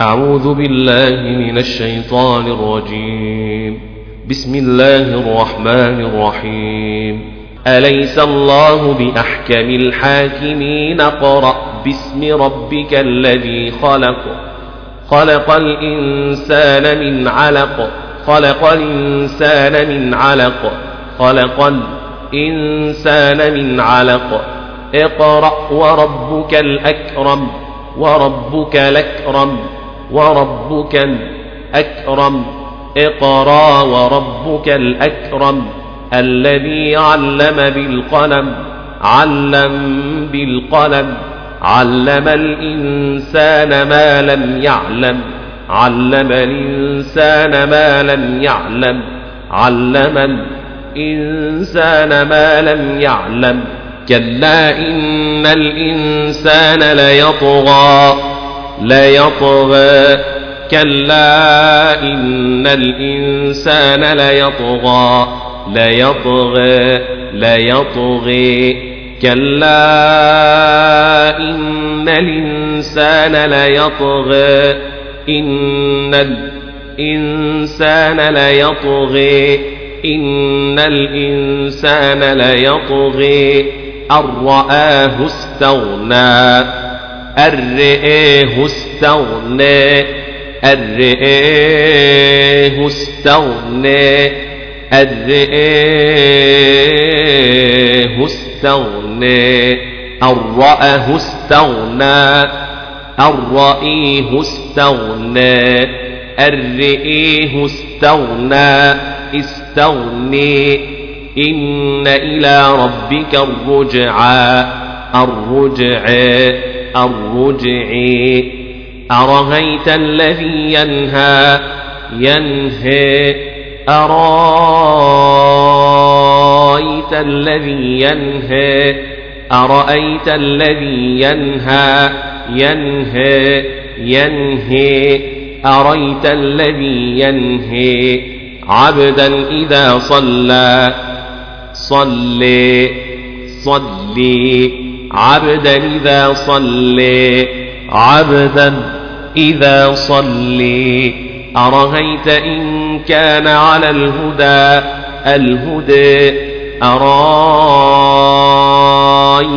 أعوذ بالله من الشيطان الرجيم. بسم الله الرحمن الرحيم. أليس الله بأحكم الحاكمين؟ قرأ باسم ربك الذي خلق. خلق الإنسان من علق. خلق الإنسان من علق. خلق الإنسان من علق. اقرأ وربك الأكرم. وربك الأكرم. وربك الأكرم. اقرأ وربك الأكرم الذي علم بالقلم علم بالقلم. علم الإنسان ما لم يعلم علم الإنسان ما لم يعلم. علم الإنسان ما لم يعلم. كلا إن الإنسان ليطغى. ليطغى. كلا إن الإنسان ليطغى. ليطغى ليطغي. كلا إن الإنسان ليطغى. إن الإنسان ليطغي. إن الإنسان ليطغي. أن رآه استغنى. أرئيه استغنى أرئيه استغنى أرئيه استغنى رآه استغنى أن رأيه استغنى أرئيه استغنى استغني إن إلى ربك الرجعى. الرجع. الرجع أرهيت الذي ينهى ينهى أرأيت الذي ينهى أرأيت الذي ينهى ينهى ينهي. أريت الذي ينهي عبدا إذا صلى. صلي صلي. عبدا إذا صلي عبدا إذا صلي. أرهيت إن كان على الهدى الهدى.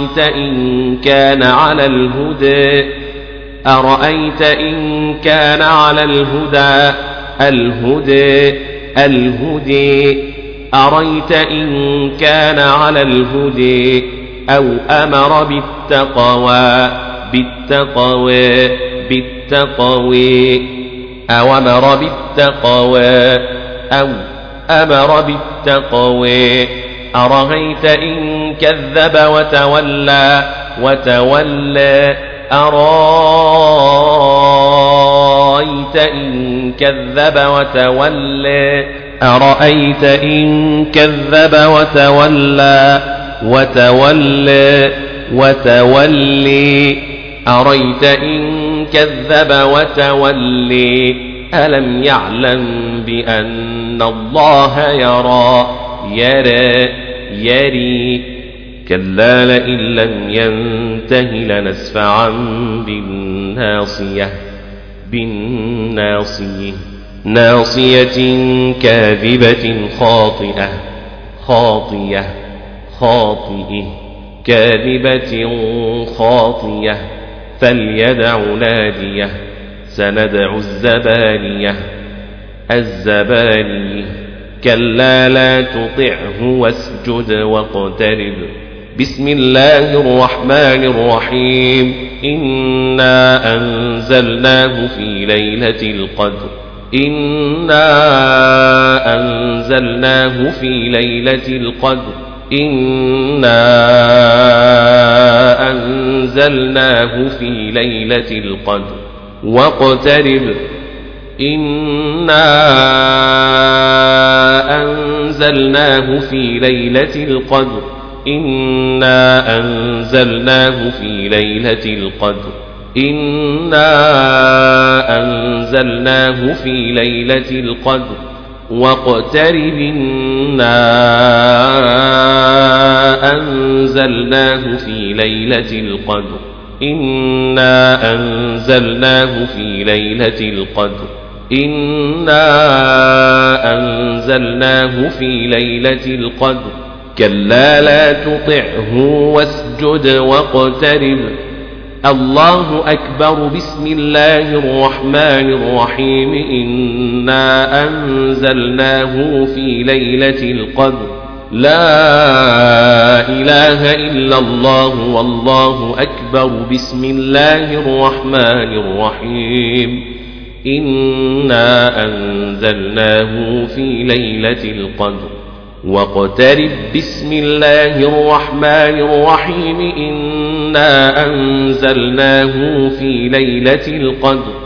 أرأيت إن كان على الهدى؟ أرأيت إن كان على الهدى الهدى الهدي أريت إن كان على الهدي أو أمر بالتقوى بالتقوى بالتقوى. أو أمر بالتقوى أو أمر بالتقوى. أرهيت إن كذب وتولى وتولى. أرأيت إن كذب وتولى. أرأيت إن كذب وتولى. وتولى وتولي. أريت إن كذب وتولي. ألم يعلم بأن الله يرى؟ يرى يري. كلا لئن لم ينته لنسفعا بالناصية بالناصية. ناصية كاذبة خاطئة خاطية خاطئة كاذبة خاطية فليدع ناديه سندع الزبانية. الزبانية كلا لا تطعه واسجد واقترب. بسم الله الرحمن الرحيم. إنا أنزلناه في ليلة القدر. إنا أنزلناه في ليلة القدر. إنا أنزلناه في ليلة القدر واقترب إنا أنزلناه في ليلة القدر إنا أنزلناه في ليلة القدر إنا أنزلناه في ليلة القدر واقترب إنا أنزلناه في ليلة القدر. إنا أنزلناه في ليلة القدر. إنا أنزلناه في ليلة القدر. كلا لا تطعه واسجد واقترب. الله أكبر. بسم الله الرحمن الرحيم. إنا أنزلناه في ليلة القدر. لا إله إلا الله والله أكبر. بسم الله الرحمن الرحيم. إنا أنزلناه في ليلة القدر. واقترب. بسم الله الرحمن الرحيم. إنا أنزلناه في ليلة القدر.